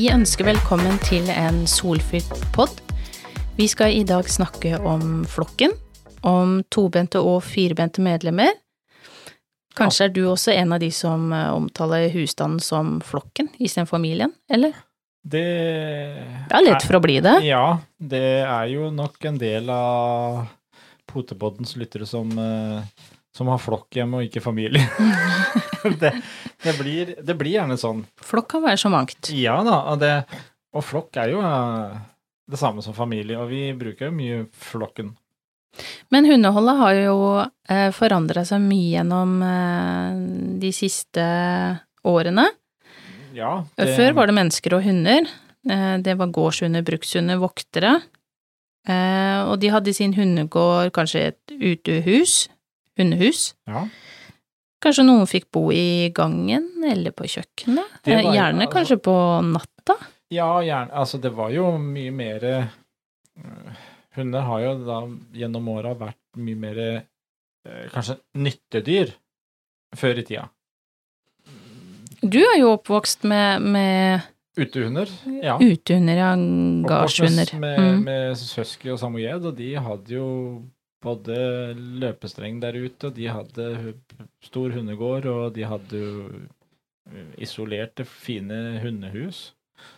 Vi ønsker velkommen til en solfylt pod. Vi skal i dag snakke om flokken, om tobente og firbente medlemmer. Kanskje er du også en av de som eh, omtaler husstanden som flokken istedenfor familien, eller? Det Det er lett for å bli det. Ja, det er jo nok en del av Potepoddens lyttere som, eh, som har flokk hjemme og ikke familie. det, det, blir, det blir gjerne sånn. Flokk kan være så mangt. Ja da, og, det, og flokk er jo eh, det samme som familie, og vi bruker jo mye flokken. Men hundeholdet har jo eh, forandra seg mye gjennom eh, de siste årene. Ja, Før var det mennesker og hunder. Det var gårdshunder, brukshunder, voktere. Og de hadde sin hundegård kanskje et utehus, hundehus. Ja. Kanskje noen fikk bo i gangen eller på kjøkkenet. Var Gjerne altså- kanskje på natta. Ja, gjerne. Altså, det var jo mye mer øh, Hunder har jo da gjennom åra vært mye mer øh, kanskje nyttedyr før i tida. Du er jo oppvokst med, med Utehunder, ja. utehunder, ja, Oppvokst. Med, Mm. med søsken og samoyed, og de hadde jo både løpestreng der ute, og de hadde stor hundegård, og de hadde jo øh, isolerte, fine hundehus.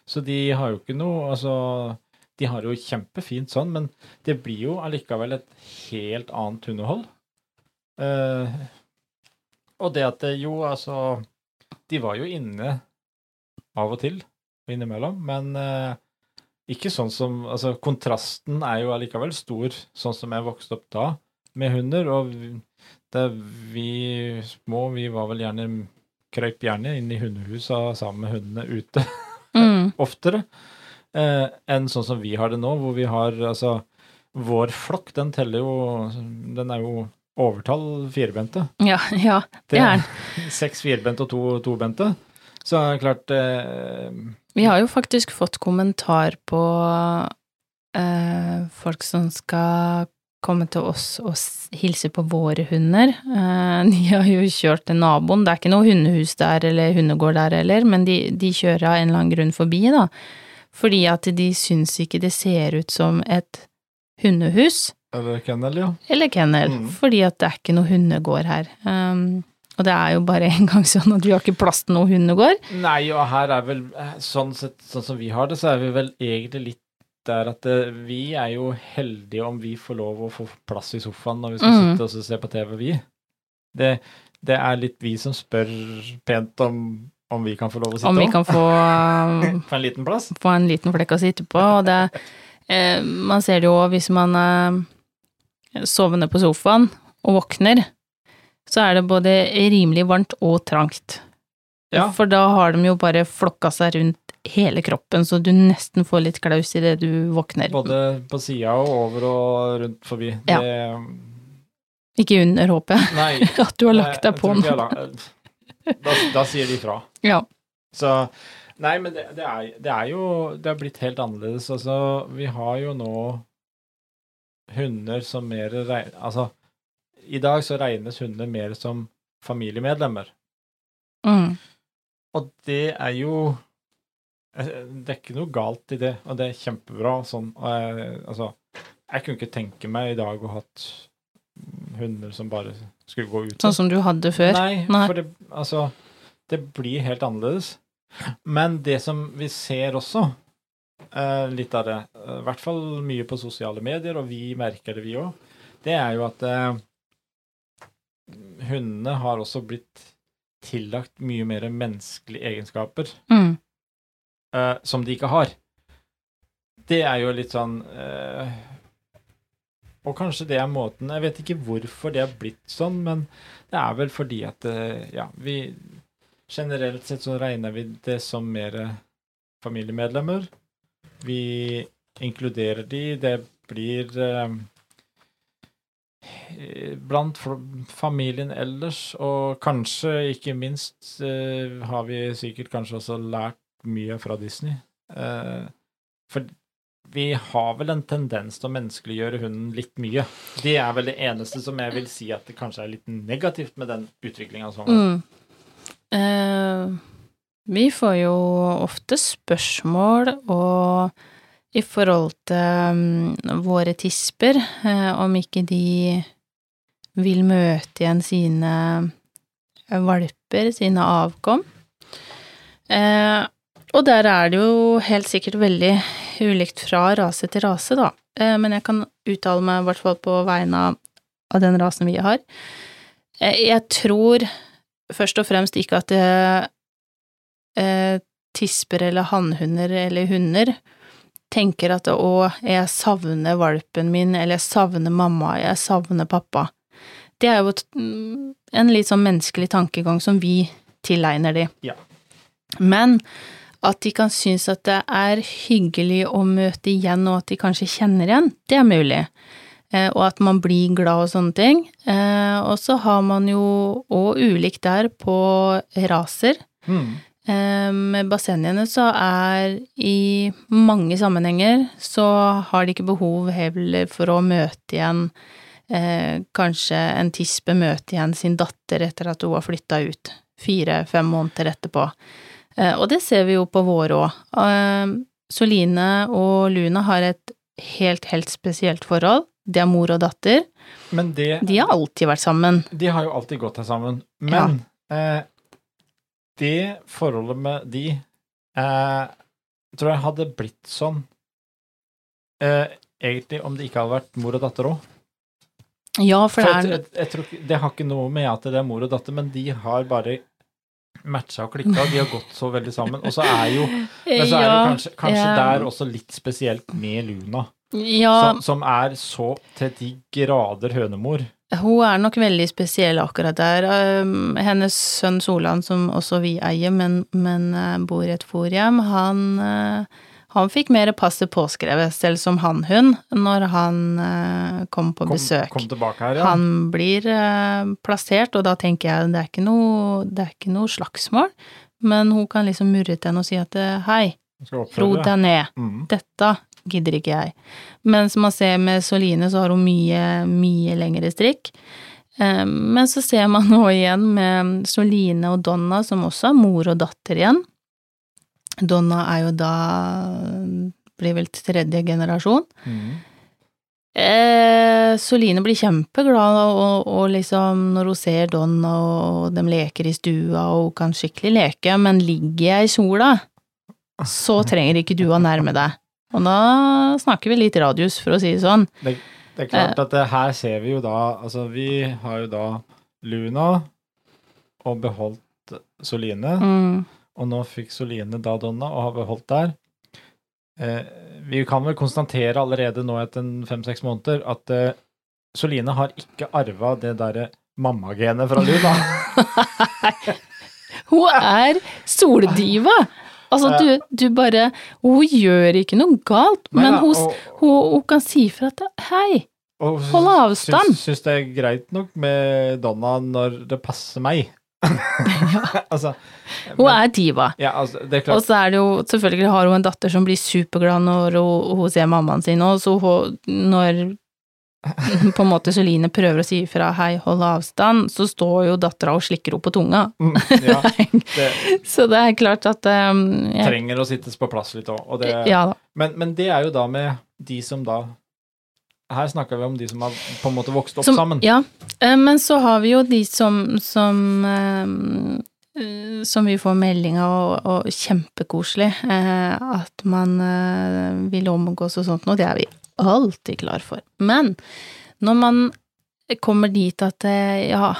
Så de har jo ikke noe Altså, de har jo kjempefint sånn, men det blir jo allikevel et helt annet hundehold. Eh, og det at det jo, altså De var jo inne av og til, og innimellom, men eh, ikke sånn som Altså, kontrasten er jo allikevel stor, sånn som jeg vokste opp da, med hunder. Og da vi små, vi var vel gjerne Krøyp gjerne inn i hundehusa sammen med hundene ute Mm. oftere eh, enn sånn som vi har det nå, hvor vi har altså Vår flokk, den teller jo Den er jo overtall firbente. Ja, ja, det er den. Seks firbente og to tobente. Så klart eh, Vi har jo faktisk fått kommentar på eh, folk som skal komme til oss og hilse på våre hunder. Eh, de har jo kjørt til naboen, det er ikke noe hundehus der eller hundegård der heller, men de, de kjører av en eller annen grunn forbi, da. Fordi at de syns ikke det ser ut som et hundehus Eller kennel, ja. eller kennel, Mm. fordi at det er ikke noe hundegård her. Um, og det er jo bare en gang sånn at vi har ikke plass til noe hundegård. Nei, og her er vel eh, sånn sett, sånn som vi har det, så er vi vel egentlig litt der at eh, vi er jo heldige om vi får lov å få plass i sofaen når vi skal mm. sitte og se på TV, vi. Det, det er litt vi som spør pent om, om vi kan få lov å sitte Om vi kan få få en liten plass. få en liten flekk å sitte på, og det eh, Man ser det jo hvis man er sovende på sofaen og våkner, så er det både rimelig varmt og trangt. Ja. For da har de jo bare flokka seg rundt hele kroppen, så du nesten får litt klaus idet du våkner. Både på sida og over og rundt forbi. Ja. Det, Ikke under, håper jeg, nei. at du har lagt deg på lagt- Da, da sier de fra. Ja. Så Nei, men det, det, er, det er jo Det har blitt helt annerledes. Altså, vi har jo nå hunder som mer Altså, i dag så regnes hunder mer som familiemedlemmer. Mm. Og det er jo eh, Det er ikke noe galt i det, og det er kjempebra sånn. Jeg, altså, jeg kunne ikke tenke meg i dag å hatt hunder som bare skulle gå ut. Sånn som du hadde før. Nei, Nei. for det, altså, det blir helt annerledes. Men det som vi ser også, eh, litt av det, eh, i hvert fall mye på sosiale medier, og vi merker det vi òg, det er jo at hundene har også blitt tillagt mye mer menneskelige egenskaper Mm. uh, som de ikke har. Det er jo litt sånn uh, Og kanskje det er måten Jeg vet ikke hvorfor det er blitt sånn, men det er vel fordi at uh, ja, vi Generelt sett så regner vi det som mer familiemedlemmer. Vi inkluderer de. Det blir blant familien ellers, og kanskje ikke minst eh, har vi sikkert kanskje også lært mye fra Disney. Eh, for vi har vel en tendens til å menneskeliggjøre hunden litt mye. Det er vel det eneste som jeg vil si at det kanskje er litt negativt med den utviklinga. Sånn. Mm. uh, Vi får jo ofte spørsmål og i forhold til um, våre tisper, eh, om ikke de vil møte igjen sine valper, sine avkom. Eh, og der er det jo helt sikkert veldig ulikt fra rase til rase, da. Eh, men jeg kan uttale meg i hvert fall på vegne av, den rasen vi har. Jeg tror først og fremst ikke at tisper eller hannhunder eller hunder tenker at å, jeg savner valpen min, eller jeg savner mamma, jeg savner pappa. Det er jo mm, en litt sånn menneskelig tankegang som vi tilegner de. Ja. Men at de kan synes at det er hyggelig å møte igjen, og at de kanskje kjenner igjen, det er mulig. Eh, og at man blir glad og sånne ting. Eh, og så har man jo òg ulikt der på raser. Mm. Eh, med bassengene så er i mange sammenhenger så har de ikke behov heller for å møte igjen eh, Kanskje en tispe møter igjen sin datter etter at hun har flytta ut, fire-fem måneder etterpå. Eh, og det ser vi jo på våre òg. Eh, Soline og Luna har et helt, helt spesielt forhold. De er mor og datter. Men det De har alltid vært sammen. De har jo alltid gått her sammen. Men eh, det forholdet med de eh, tror jeg hadde blitt sånn eh, egentlig om det ikke hadde vært mor og datter òg. Ja, for For det jeg, er jeg, jeg tror ikke, det har ikke noe med at det er mor og datter, men de har bare matcha og klikka. De har gått så veldig sammen. Og så er jo Men så er det kanskje, kanskje ja. der også litt spesielt med Luna, Ja, som, som er så til de grader hønemor. Hun er nok veldig spesiell akkurat der. Um, Hennes sønn Solan, som også vi eier, men, men uh, bor i et forhjem, han, uh, han fikk mer passet påskrevet, selv som han-hun, når han uh, kom på Kom, besøk. kom tilbake her, ja. Han blir plassert, og da tenker jeg det er ikke noe, det er ikke noe slagsmål, men hun kan liksom murre til henne og si at hei, ro deg ned Mm. dette gidder ikke jeg. Men som man ser med Soline, så har hun mye, mye lengre strikk. Eh, Men så ser man nå igjen med Soline og Donna, som også er mor og datter igjen. Donna er jo da blir vel tredje generasjon. Mm. Eh, Soline blir kjempeglad og, og liksom når hun ser Donna og de leker i stua og hun kan skikkelig leke, men ligger jeg i sola, så trenger ikke du å nærme deg. Og da snakker vi litt radius, for å si det sånn. Det, det er klart at det, her ser vi jo da Altså, vi har jo da Luna og beholdt Soline. Mm. Og nå fikk Soline da Donna og har beholdt der. Eh, vi kan vel konstatere allerede nå etter en fem-seks måneder at eh, Soline har ikke arva det derre mammagenet fra Luna. Hun er soldiva! Altså, du, du bare Hun gjør ikke noe galt, Nei men hun, og, hun, hun kan si fra at Hei, hold avstand. Syns, syns det er greit nok med Donna når det passer meg. altså hun er diva. Ja, altså, det er Og så er det jo Selvfølgelig har hun en datter som blir superglad når hun, hun ser mammaen sin og så når på en måte Celine prøver å si ifra 'hei, hold avstand', så står jo dattera og slikker henne på tunga. Mm, ja, det Så det er klart at um, jeg, trenger å sittes på plass litt òg. Ja men, men det er jo da med de som da Her snakker vi om de som har på en måte vokst opp Som, sammen. Ja, eh, men så har vi jo de som, som eh, som vi får melding av, og, og kjempekoselig, eh, at man eh, vil omgås og sånt, noe. det er vi alltid klar for. Men når man kommer dit at eh, ja,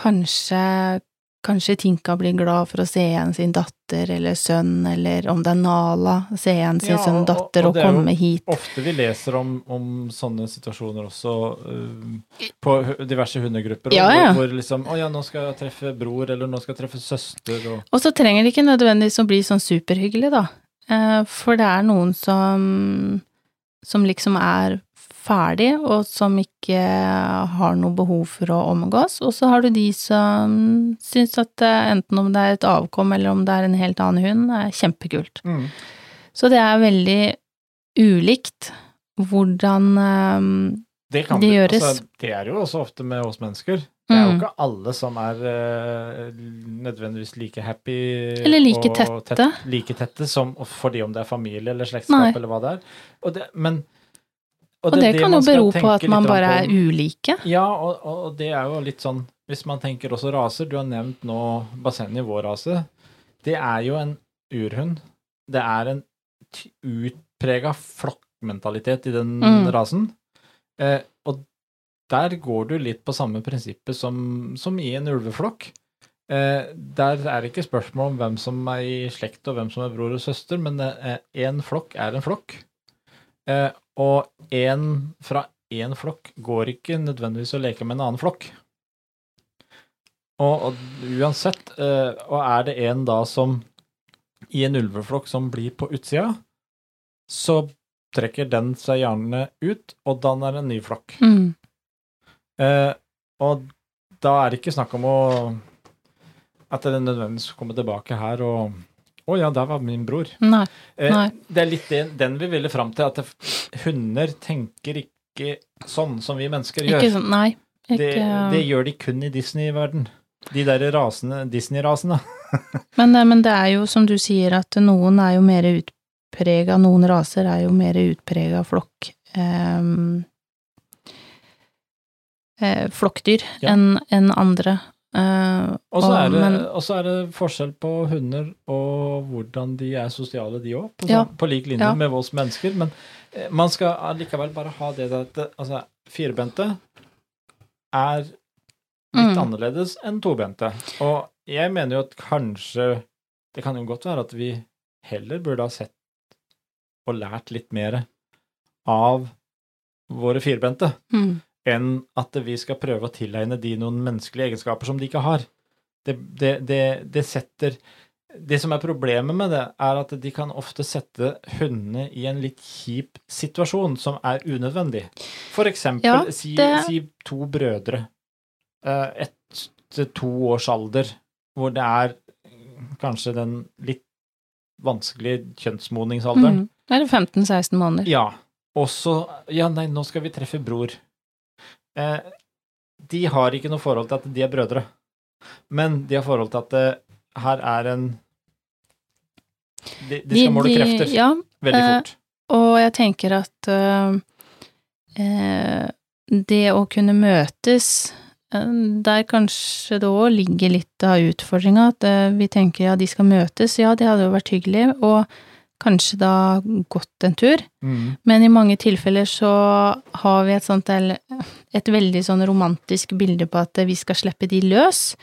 kanskje Kanskje Tinka blir glad for å se igjen sin datter eller sønn, eller om det er Nala, se igjen sin Ja, sønn og og- og, og og, det er jo. Ofte vi leser om, om sånne situasjoner også uh, på diverse hundegrupper. Ja, ja. hvor liksom Å ja, nå skal jeg treffe bror, eller nå skal jeg treffe søster, og Og så trenger det ikke nødvendigvis å bli sånn superhyggelig, da. Uh, For det er noen som, som liksom er ferdig, og som ikke har noe behov for å omgås. Og så har du de som syns at eh, enten om det er et avkom eller om det er en helt annen hund, er kjempekult. mm. Så det er veldig ulikt hvordan um, Det kan Det gjøres. Altså, det er jo også ofte med oss mennesker. Det er jo Mm. ikke alle som er uh, nødvendigvis like happy Eller like og tette. tett- like tette som fordi om det er familie eller slektskap Nei. eller hva det er. Og det, men, Og det, er kan jo bero på at man bare er ulike. Ja, og, og, og det er jo litt sånn Hvis man tenker også raser Du har nevnt nå bassenget i vår rase. Det er jo en urhund. Det er en utprega flokkmentalitet i den Mm. rasen. Eh, og der går du litt på samme prinsippet som, som i en ulveflokk. Eh, der er det ikke spørsmål om hvem som er i slekt og hvem som er bror og søster, men én flokk er en flokk. Eh, og én fra én flokk går ikke nødvendigvis å leke med en annen flokk. Og, og uansett, eh, og er det en da som i en ulveflokk som blir på utsida, så trekker den seg gjerne ut og danner en ny flokk. Mm. Eh, og da er det ikke snakk om å at det nødvendigvis kommer tilbake her og Å ja, der var min bror. Nei. Eh, Nei. Det er litt den vi ville fram til, at hunder tenker ikke sånn som vi mennesker gjør. Ikke sånn, nei. Ikke, det, det gjør de kun i Disney-verden. De der rasene, Disney-rasene. men, eh, men det er jo som du sier, at noen er jo mer utprega, noen raser er jo mer utprega flokk. ehm, eh, flokkdyr Ja. enn en andre. Eh, Og så er, det- men, og så er det forskjell på hunder og hvordan de er sosiale, de òg. På, Ja. sånn- på lik linje Ja. med oss mennesker. Men eh, man skal allikevel bare ha det at altså, firbente er litt Mm. annerledes enn tobente. Og jeg mener jo at kanskje Det kan jo godt være at vi heller burde ha sett og lært litt mer av våre firbente mm, enn at vi skal prøve å tilegne de noen menneskelige egenskaper som de ikke har. Det, det, det, det setter Det som er problemet med det, er at de kan ofte sette hundene i en litt kjip situasjon som er unødvendig. For eksempel, Ja, si, si to brødre, etter to års alder, hvor det er kanskje den litt vanskelige kjønnsmodningsalderen. mm. Det er 15-16 måneder. Ja. Og så Ja, nei, nå skal vi treffe bror. Eh, de har ikke noe forhold til at de er brødre, men de har forhold til at det her er en De, de skal måle krefter Ja, veldig eh, fort. og jeg tenker at øh, eh, det å kunne møtes eh, der kanskje det òg ligger litt av utfordringa, at eh, vi tenker ja, de skal møtes, ja, det hadde jo vært hyggelig, og kanskje da gått en tur, Mm. men i mange tilfeller så har vi et sånt et veldig sånn romantisk bilde på at vi skal slippe de løs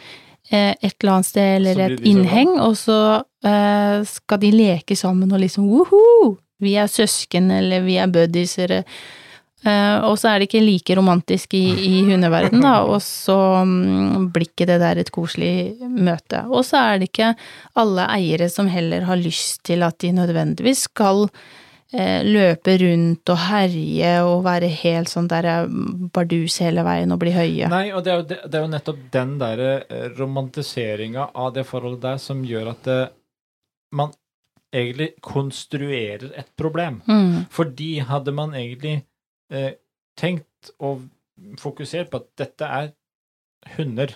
eh, et eller annet sted, eller et innheng, og så eh, skal de leke sammen og liksom woho! Vi er søsken, eller vi er buddies, eller Og så er det ikke like romantisk i, i hundeverden, da, og så mm, blir ikke det der et koselig møte. Og så er det ikke alle eiere som heller har lyst til at de nødvendigvis skal eh, løpe rundt og herje og være helt sånn der eh, bardus hele veien og bli høye. Nei, og det er, jo, det, det er jo nettopp den derre eh, romantiseringa av det forholdet der som gjør at det, man egentlig konstruerer et problem. Mm, Fordi hadde man egentlig eh, tenkt og fokusert på at dette er hunder,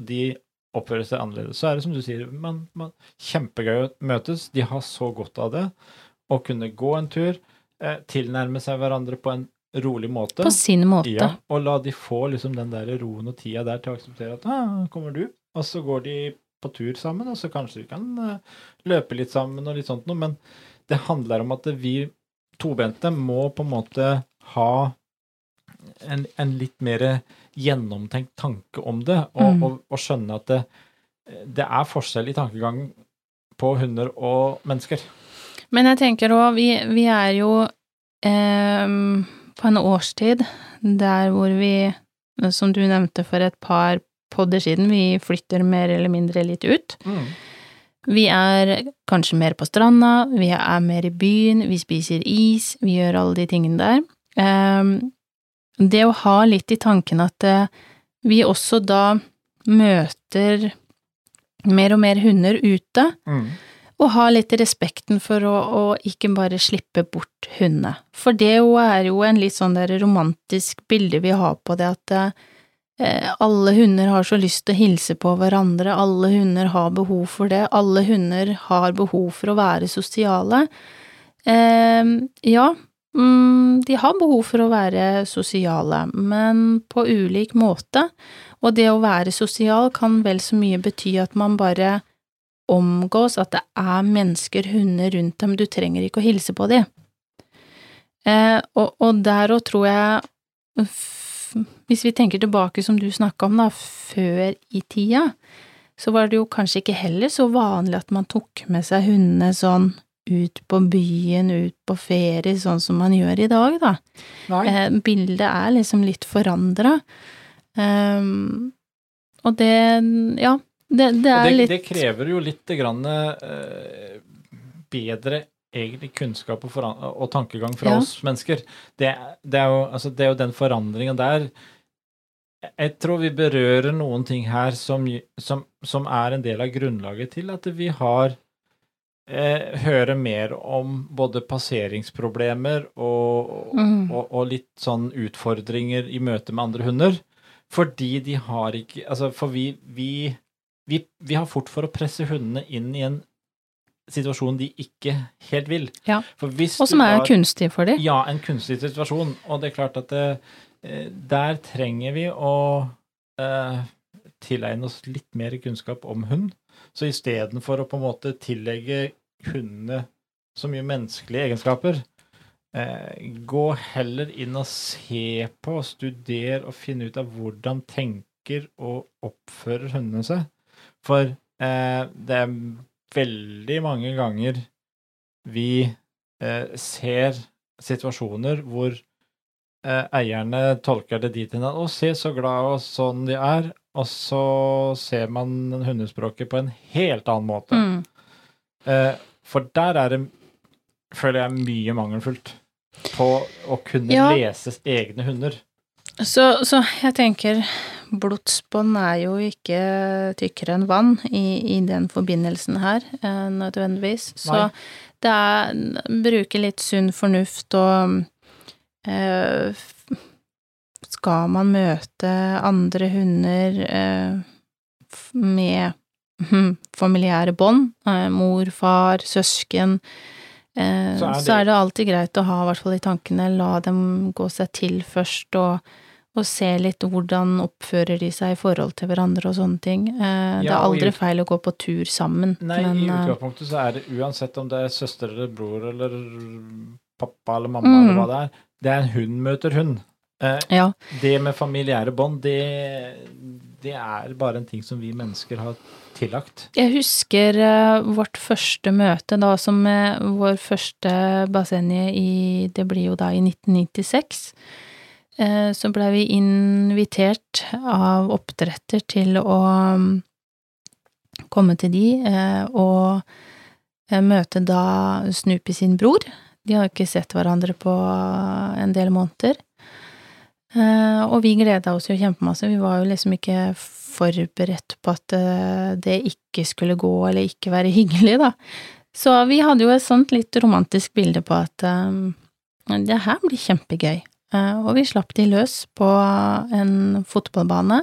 de oppfører seg annerledes, så er det som du sier, man, man, kjempegøy å møtes, de har så godt av det, å kunne gå en tur, eh, tilnærme seg hverandre på en rolig måte. på sin måte. Ja, og la de få liksom den der roen og tida der til å akseptere at ah, kommer du, og så går de på tur sammen, og så kanskje de kan eh, løpe litt sammen og litt sånt noe, men det handler om at vi tobente må på en måte ha en, en litt mer gjennomtenkt tanke om det, og, Mm. og, og skjønne at det, det er forskjell i tankegang på hunder og mennesker. Men jeg tenker òg, vi, vi er jo eh, på en årstid der hvor vi, som du nevnte for et par podder siden, vi flytter mer eller mindre litt ut. Vi er kanskje mer på stranda, vi er mer i byen, vi spiser is, vi gjør alle de tingene der. Eh, det å ha litt i tanken at eh, vi også da møter mer og mer hunder ute, Mm. og ha litt respekten for å, å ikke bare slippe bort hundene. For det jo er jo en litt sånn der romantisk bilde vi har på det at eh, alle hunder har så lyst til å hilse på hverandre, alle hunder har behov for det, alle hunder har behov for å være sosiale. Eh, ja, de har behov for å være sosiale, men på ulik måte, og det å være sosial kan vel så mye bety at man bare omgås, at det er mennesker, hunder rundt dem, du trenger ikke å hilse på dem. Eh, og, og der òg tror jeg Hvis vi tenker tilbake som du snakka om, da, før i tida, så var det jo kanskje ikke heller så vanlig at man tok med seg hundene sånn ut på byen, ut på ferie, sånn som man gjør i dag, da. Eh, bildet er liksom litt forandra. Um, og det, ja, det, det er det, litt Det krever jo litt grann, uh, bedre egentlig kunnskap og, og tankegang fra ja. oss mennesker. Det, det, er jo, altså, det, er jo, den forandringen der Jeg tror vi berører noen ting her som, som, som er en del av grunnlaget til at vi har eh, høre mer om både passeringsproblemer og, mm. og, og, litt sånn utfordringer i møte med andre hunder. Fordi de har ikke Altså, for vi, vi vi, vi, har fort for å presse hundene inn i en situasjon de ikke helt vil. Ja, Og som er har, kunstig for dem. Ja, en kunstig situasjon. Og det er klart at det, eh, der trenger vi å eh, tilegne oss litt mer kunnskap om hund. Så istedenfor å på en måte tillegge hundene så mye menneskelige egenskaper, eh, gå heller inn og se på, studere og finne ut av hvordan tenker og oppfører hundene seg. For eh, det er veldig mange ganger vi eh, ser situasjoner hvor eh, eierne tolker det dit hen at 'Å, se så glad og sånn de er', og så ser man hundespråket på en helt annen måte. Mm. Eh, for der er det, føler jeg, mye mangelfullt på å kunne ja. lese egne hunder. Så, så, jeg tenker blodsbånd er jo ikke tykkere enn vann i, i den forbindelsen her, eh, nødvendigvis. Så Nei. det er bruke litt sunn fornuft og eh, Skal man møte andre hunder eh, med familiære bånd, eh, mor, far, søsken, eh, så er, det... så er det alltid greit å ha, i hvert fall i tankene, la dem gå seg til først og og se litt hvordan oppfører de seg i forhold til hverandre og sånne ting. Det er aldri i, feil å gå på tur sammen. Nei, men, i utgangspunktet så er det uansett om det er søster eller bror eller pappa eller mamma mm. eller hva det er, det er en hund møter hund. Eh, ja. Det med familiære bånd, det, det, er bare en ting som vi mennesker har tillagt. Jeg husker uh, vårt første møte da som med vår første bassenget i Det blir jo da i 1996. Eh, så blei vi invitert av oppdretter til å um, komme til de og møte da Snoopy sin bror. De har ikke sett hverandre på en del måneder. Og vi gleda oss jo kjempemasse. Vi var jo liksom ikke forberedt på at det ikke skulle gå eller ikke være hyggelig, da. Så vi hadde jo et sånt litt romantisk bilde på at det her blir kjempegøy. Eh, og vi slapp de løs på en fotballbane.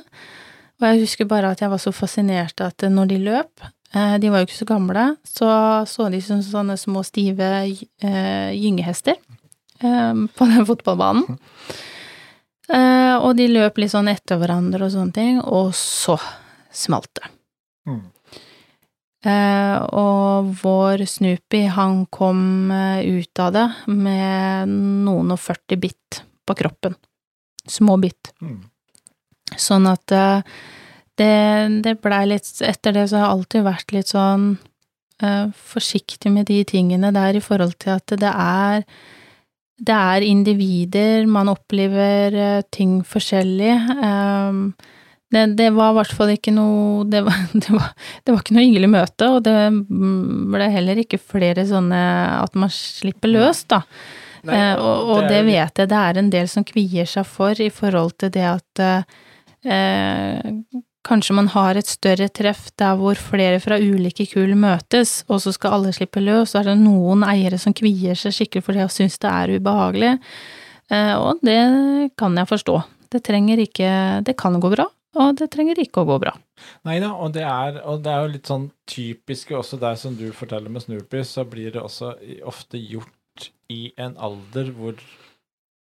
Og jeg husker bare at jeg var så fascinert at når de løp, eh, de var jo ikke så gamle, så så de som sånne små, stive eh, gyngehester på den fotballbanen. Og de løp litt sånn etter hverandre og sånne ting, og så smalt det. Mm. Uh, og vår Snoopy, han kom ut av det med noen og 40 bitt på kroppen. Små bitt. Mm. Sånn at det, det blei litt Etter det så har jeg alltid vært litt sånn forsiktig med de tingene der i forhold til at det er det er individer, man opplever uh, ting forskjellig. Um, det, det, var i hvert fall ikke noe det var, det, var, det var, ikke noe hyggelig møte, og det ble heller ikke flere sånne at man slipper løs, da. Nei, eh, og, og, det, vet jeg det er en del som kvier seg for i forhold til det at eh, kanskje man har et større treff der hvor flere fra ulike kull møtes, og så skal alle slippe løs, så er det noen eiere som kvier seg skikkelig for det og syns det er ubehagelig. Eh, og det kan jeg forstå. Det trenger ikke Det kan gå bra, og det trenger ikke å gå bra. Nei da, og og det er jo litt sånn typisk også der som du forteller med Snoopy, så blir det også ofte gjort i en alder hvor,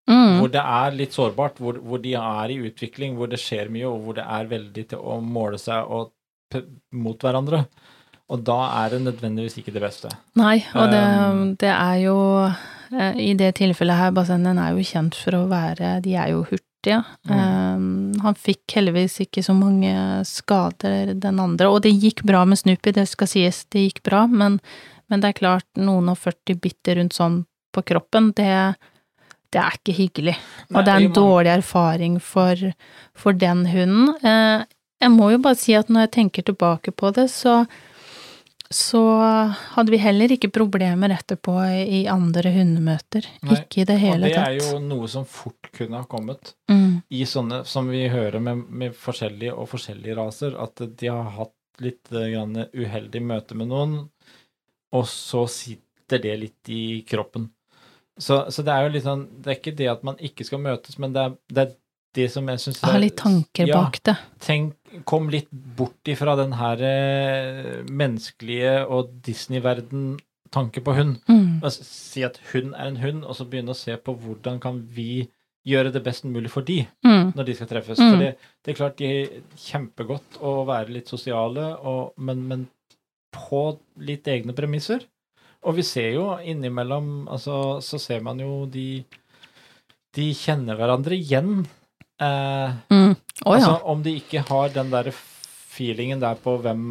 Mm. hvor det er litt sårbart, hvor, hvor de er i utvikling, hvor det skjer mye, og hvor det er veldig til å måle seg og, mot hverandre. Og da er det nødvendigvis ikke det beste. Nei, og det, Um, det er jo eh, I det tilfellet her, Bassenden er jo kjent for å være De er jo hurtige. Um, han fikk heldigvis ikke så mange skader, den andre. Og det gikk bra med Snoopy, det skal sies, det gikk bra, men, men det er klart, noen og 40 bitter rundt sånn på kroppen, det, det er ikke hyggelig. Og det er en dårlig erfaring for, for den hunden. Eh, jeg må jo bare si at når jeg tenker tilbake på det, så så hadde vi heller ikke problemer etterpå i andre hundemøter. Nei, Ikke i det hele og det tatt. er jo noe som fort kunne ha kommet Mm. i sånne som vi hører med, med forskjellige og forskjellige raser, at de har hatt litt eh, grann uheldig møte med noen, og så sitter det litt i kroppen. Så, så det er jo litt sånn Det er ikke det at man ikke skal møtes, men det er det, er det som jeg syns Ha litt tanker ja, bak det. tenk, kom litt bort ifra den her eh, menneskelige og Disney-verden-tanke på hund. Mm. Altså, si at hund er en hund, og så begynne å se på hvordan kan vi gjøre det best mulig for de Mm. når de skal treffes. Mm. For det, det er klart de er kjempegodt å være litt sosiale, og, men, men på litt egne premisser. Og vi ser jo innimellom altså, Så ser man jo de De kjenner hverandre igjen. Eh, Mm. Ja. Altså, om de ikke har den der feelingen der på hvem,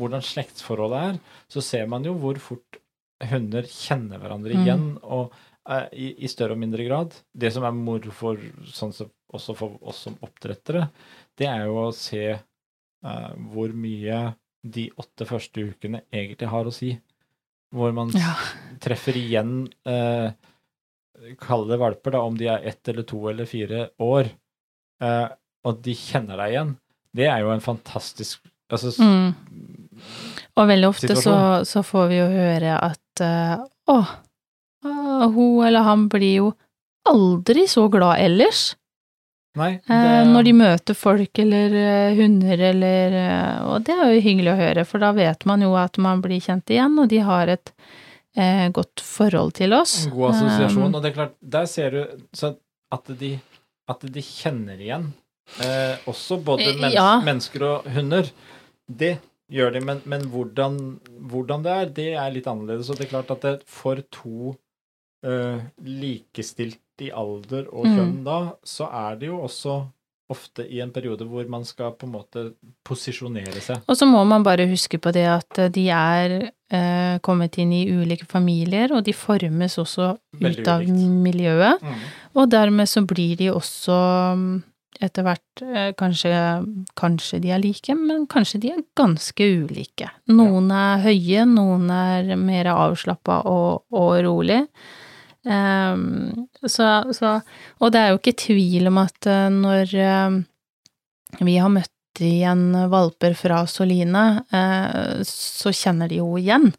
hvordan slektsforholdet er, så ser man jo hvor fort hunder kjenner hverandre Mm. igjen, og eh, i, i større og mindre grad. Det som er moro for, sånn som, også for oss som oppdrettere, det er jo å se eh, hvor mye de åtte første ukene egentlig har å si. Hvor man Ja. treffer igjen eh, Kall det valper, da, om de er ett eller to eller fire år, eh, og de kjenner deg igjen. Det er jo en fantastisk altså, Mm. Og veldig ofte så, så får vi jo høre at eh, å, ah, hun eller han blir jo aldri så glad ellers. Nei, det... når de møter folk eller eh, hunder eller eh, Og det er jo hyggelig å høre, for da vet man jo at man blir kjent igjen, og de har et eh, godt forhold til oss. En god assosiasjon. Um, og det er klart, der ser du så at de, at de kjenner igjen eh, også både Eh, mens, ja. mennesker og hunder. Det gjør de, men, men hvordan, hvordan det er, det er litt annerledes. Og det er klart at det for to eh, likestilt i alder og Mm. kjønn da, så er det jo også ofte i en periode hvor man skal på en måte posisjonere seg. Og så må man bare huske på det at eh, de er eh, kommet inn i ulike familier, og de formes også Veldig ut av ulikt. miljøet. Og dermed så blir de også mm, etter hvert eh, kanskje, kanskje de er like, men kanskje de er ganske ulike. Noen er høye, noen er mer avslappa og, og rolig. Ehm, så, så Og det er jo ikke tvil om at eh, når eh, vi har møtt igjen valper fra Soline, eh, så kjenner de jo igjen.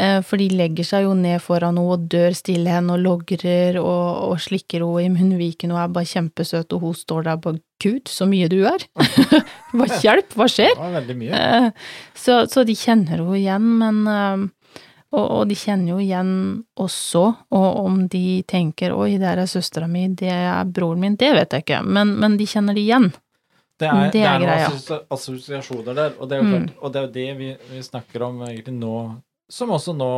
For de legger seg jo ned foran henne og dør stille henne og logrer og, og slikker henne i munnviken og er bare kjempesøt, og hun står der bare Gud, så mye du er! Hva hjelp, hva skjer? Var veldig mye. Så, så de kjenner henne igjen, men og, og de kjenner jo igjen også, og om de tenker 'oi, der er søstera mi, det er broren min', det vet jeg ikke, men, men de kjenner det igjen. Det er, Det det er er, noen assosiasjoner der, og det er jo Mm. og det er det vi, vi snakker om egentlig nå, som også nå,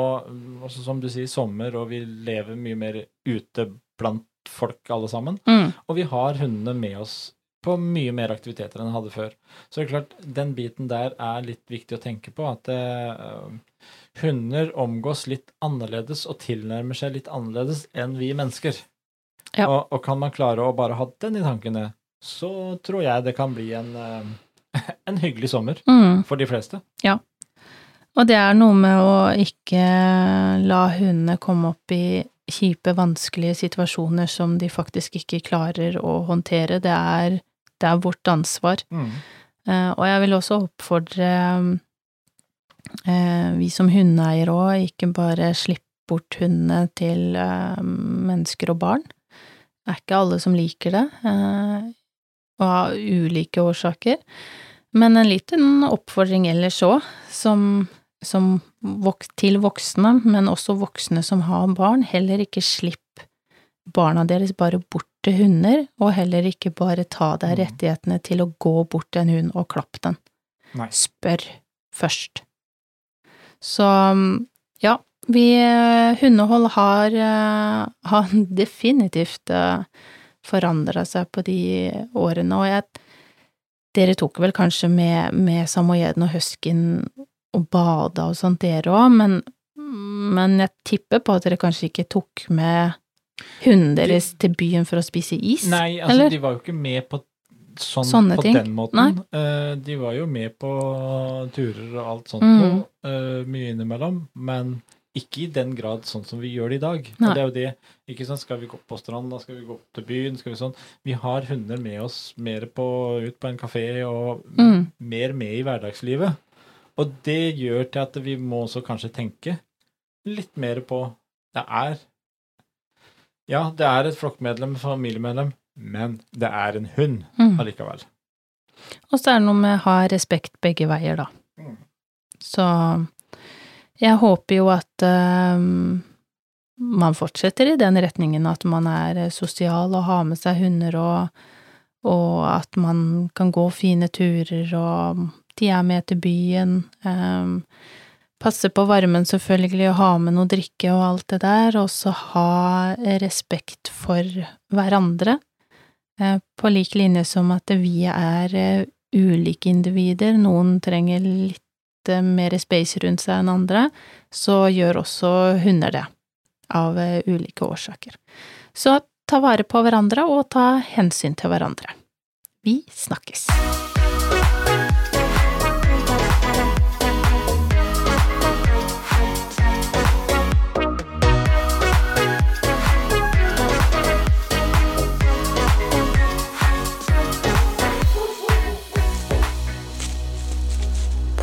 også som du sier, sommer, og vi lever mye mer ute blant folk alle sammen, Mm. og vi har hundene med oss på mye mer aktiviteter enn jeg hadde før. Så det er klart, den biten der er litt viktig å tenke på, at eh, hunder omgås litt annerledes og tilnærmer seg litt annerledes enn vi mennesker. Ja. Og, og kan man klare å bare ha den i tankene, så tror jeg det kan bli en, eh, en hyggelig sommer Mm. for de fleste. Ja. Og det er noe med å ikke la hundene komme opp i kjipe, vanskelige situasjoner som de faktisk ikke klarer å håndtere. Det er, det er vårt ansvar. Eh, og jeg vil også oppfordre eh, vi som hundeeiere òg, ikke bare slipp bort hundene til eh, mennesker og barn. Det er ikke alle som liker det. og av ulike årsaker. Men en liten oppfordring ellers òg, som, som til voksne, men også voksne som har barn, heller ikke slipp barna deres bare bort til hunder, og heller ikke bare ta deg Mm. rettighetene til å gå bort til en hund og klappe den. Nei. Spør først. Så ja, vi eh, Hundehold har, eh, har definitivt forandra seg på de årene, og jeg Dere tok vel kanskje med, med samojeden og huskyen og bada og sånt, dere òg, men, men jeg tipper på at dere kanskje ikke tok med hunden deres til byen for å spise is? Nei, altså, eller? de var jo ikke med på sånn Sånne på ting. den måten. Eh, de var jo med på turer og alt sånt Mm. eh, mye innimellom, men ikke i den grad sånn som vi gjør det i dag. Nei. Og det er jo det, ikke sånn, skal vi gå på stranda, skal vi gå opp til byen, skal vi sånn. Vi har hunder med oss mer på, ut på en kafé og Mm. mer med i hverdagslivet. Og det gjør til at vi må også kanskje tenke litt mer på Det er Ja, det er et flokkmedlem, familiemedlem, men det er en hund Mm. allikevel. Og så er det noe med å ha respekt begge veier, da. Mm. Så jeg håper jo at ehm, man fortsetter i den retningen, at man er sosial og har med seg hunder, og, og at man kan gå fine turer, og de er med til byen. Um, passe på varmen, selvfølgelig, og ha med noe drikke og alt det der, og så ha respekt for hverandre. Eh, På lik linje som at vi er eh, ulike individer, noen trenger litt eh, mer space rundt seg enn andre, så gjør også hunder det, av ulike årsaker. Så ta vare på hverandre, og ta hensyn til hverandre. Vi snakkes!